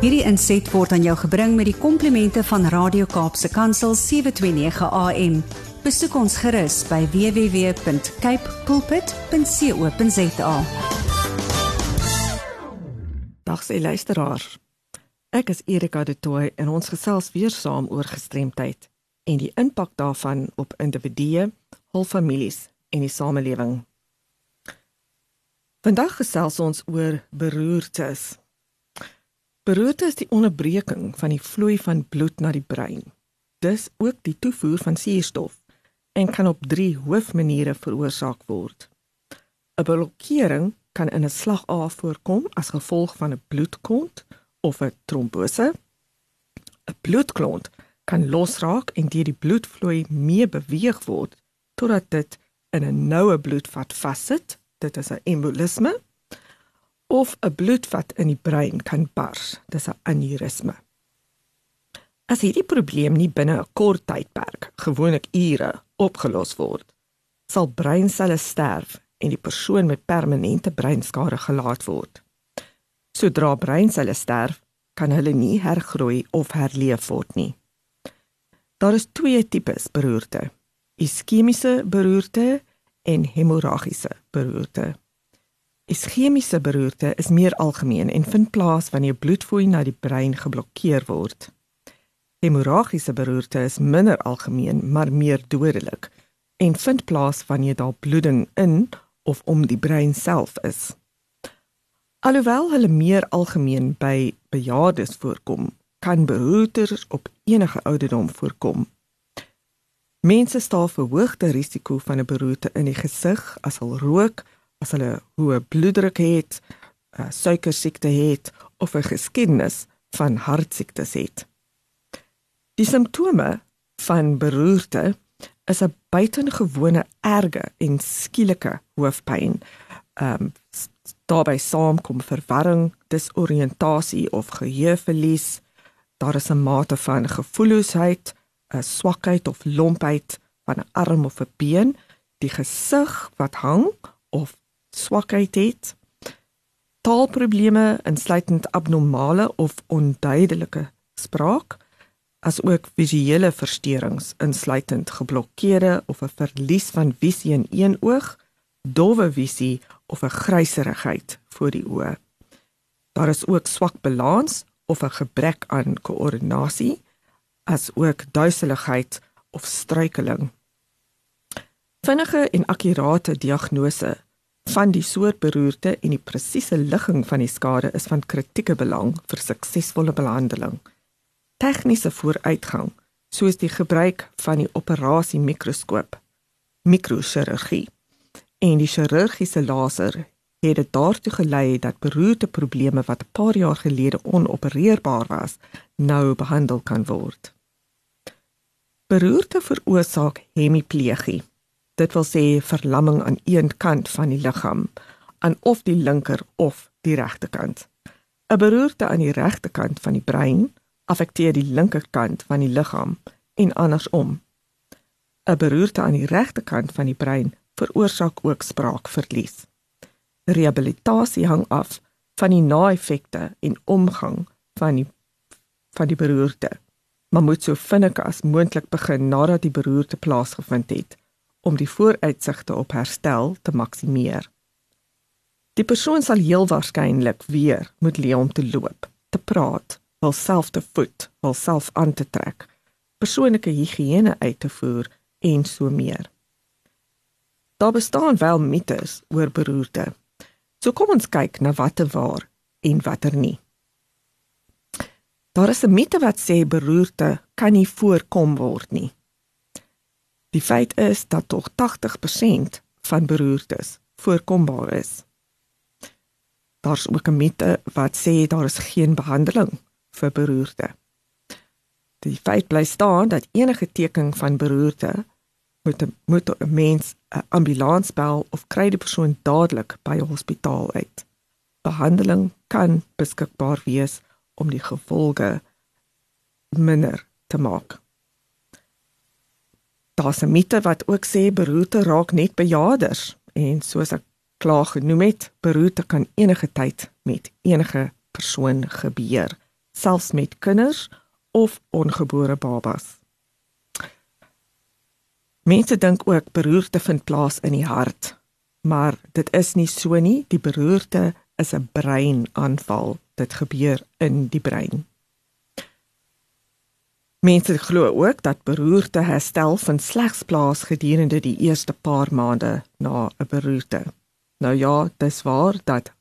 Hierdie inset word aan jou gebring met die komplimente van Radio Kaapse Kansel 729 AM. Besoek ons gerus by www.cape pulpit.co.za. Dag se luisteraar. Ek is Erika de Tooy en ons gesels weer saam oor gestremdheid en die impak daarvan op individue, hul families en die samelewing. Vandag gesels ons oor beroertes. Beroerte is die onderbreking van die vloei van bloed na die brein. Dis ook die toevoer van suurstof en kan op 3 hoofmaniere veroorsaak word. 'n Blokkering kan in 'n slagader voorkom as gevolg van 'n bloedklont of 'n trombose. 'n Bloedklont kan losraak en deur die bloedvloei mee beweeg word totdat dit in 'n noue bloedvat vassit dit is 'n embolisme of 'n bloedvat in die brein kan bars, dis 'n aneurisme. As hierdie probleem nie binne 'n kort tydperk, gewoonlik ure, opgelos word, sal breinselle sterf en die persoon met permanente breinskade gelaat word. Sodra breinselle sterf, kan hulle nie hergroei of herleef word nie. Daar is twee tipes beroerte: iskemiese beroerte en hemorragiese beroerte. Iskemiese beroerte is meer algemeen en vind plaas wanneer bloedvloei na die brein geblokkeer word. Hemorragiese beroerte is minder algemeen, maar meer dodelik en vind plaas wanneer daar bloeding in of om die brein self is. Alhoewel hulle meer algemeen by bejaardes voorkom, kan beroertes op enige ouderdom voorkom. Mense staan verhoogde risiko van 'n beroerte in die gesig as hulle rook, as hulle hoë bloeddruk het, 'n suikersiekte het of 'n geskiedenis van hartsiektes het. Die simptome van beroerte is 'n buitengewone erge en skielike hoofpyn. Ehm um, daarbey saamkom verwarring, disoriëntasie of geheueverlies. Daar is 'n mate van gevoelloosheid, 'n swakheid of lompheid van 'n arm of 'n been, die gesig wat hang of swakheid het, taalprobleme insluitend abnormale of onduidelike spraak, as ook visuele versteurings insluitend geblokkeerde of 'n verlies van visie in een oog, dowwe visie of 'n gryserigheid voor die oë. Daar is ook swak balans of 'n gebrek aan koördinasie as ook duiseligheid of struikeling. Vinnige en akkurate diagnose van die soort beroerte en die presiese ligging van die skade is van kritieke belang vir suksesvolle behandeling. Tegniese vooruitgang, soos die gebruik van die operasie mikroskoop, mikrochirurgie en die chirurgiese laser het dit daartoe gelei dat beroerte probleme wat 'n paar jaar gelede onopereerbaar was, nou behandel kan word. Beroerte veroorsaak hemiplegie. Dit wil sê verlamming aan een kant van die liggaam, aan of die linker of die regterkant. 'n Beroerte aan die regterkant van die brein affekteer die linkerkant van die liggaam en andersom. 'n Beroerte aan die regterkant van die brein veroorsaak ook spraakverlies rehabilitasie hang af van die na-effekte en omgang van die van die beroerte. Maar moet so vinnig as moontlik begin nadat die beroerte plaasgevind het om die vooruitsigte op herstel te maksimeer. Die persoon sal heel waarskynlik weer moet leer om te loop, te praat, hulself te voed, hulself aan te trek, persoonlike higiëne uit te voer en so meer. Daar bestaan wel mites oor beroerte. So kom ons kyk na watter waar en watter nie. Daar is 'n mite wat sê beroerte kan nie voorkom word nie. Die feit is dat tog 80% van beroertes voorkombaar is. Daar's ook 'n mite wat sê daar is geen behandeling vir beroerte. Die feit bly staan dat enige teken van beroerte moet 'n moet 'n mens 'n ambulans bel of kry die persoon dadelik by 'n hospitaal uit. Behandeling kan beskikbaar wees om die gevolge minder te maak. Daar's 'n mite wat ook sê beroerte raak net bejaarders en soos ek klaar genoem het, beroerte kan enige tyd met enige persoon gebeur, selfs met kinders of ongebore babas. Mense dink ook beroerte vind plaas in die hart, maar dit is nie so nie. Die beroerte is 'n breinaanval. Dit gebeur in die brein. Mense glo ook dat beroerte herstel van slegs plaas gedurende die eerste paar maande na 'n beroerte. Nou ja, dis waar dat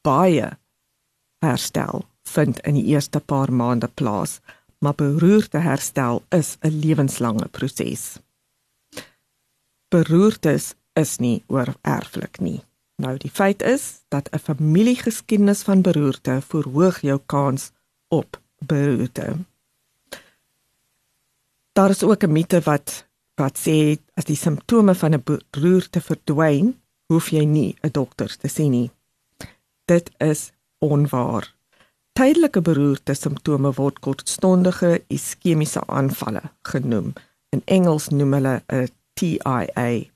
baie herstel vind in die eerste paar maande plaas, maar beroerte herstel is 'n lewenslange proses. Beroertes is nie oorerflik nie. Nou die feit is dat 'n familiegeskiedenis van beroerte verhoog jou kans op beroerte. Daar is ook 'n mite wat wat sê as die simptome van 'n beroerte verdwyn, hoef jy nie 'n dokter te sien nie. Dit is onwaar. Tydelike beroerte simptome word kortstondige iskemiese aanvalle genoem. In Engels noem hulle 'n TIA.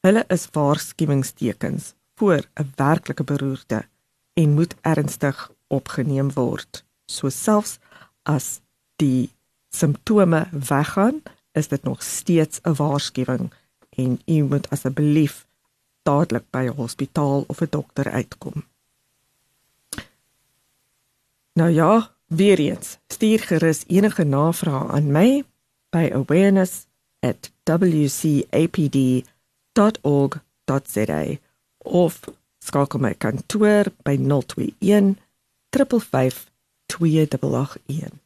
Hulle is waarskuwingstekens voor 'n werklike beroerte en moet ernstig opgeneem word. So selfs as die simptome weggaan, is dit nog steeds 'n waarskuwing en u moet asseblief dadelik by 'n hospitaal of 'n dokter uitkom. Nou ja, weer eens, stuur gerus enige navrae aan my by awareness@wcapd.org.za of skakel my kantoor by 021 355 2881.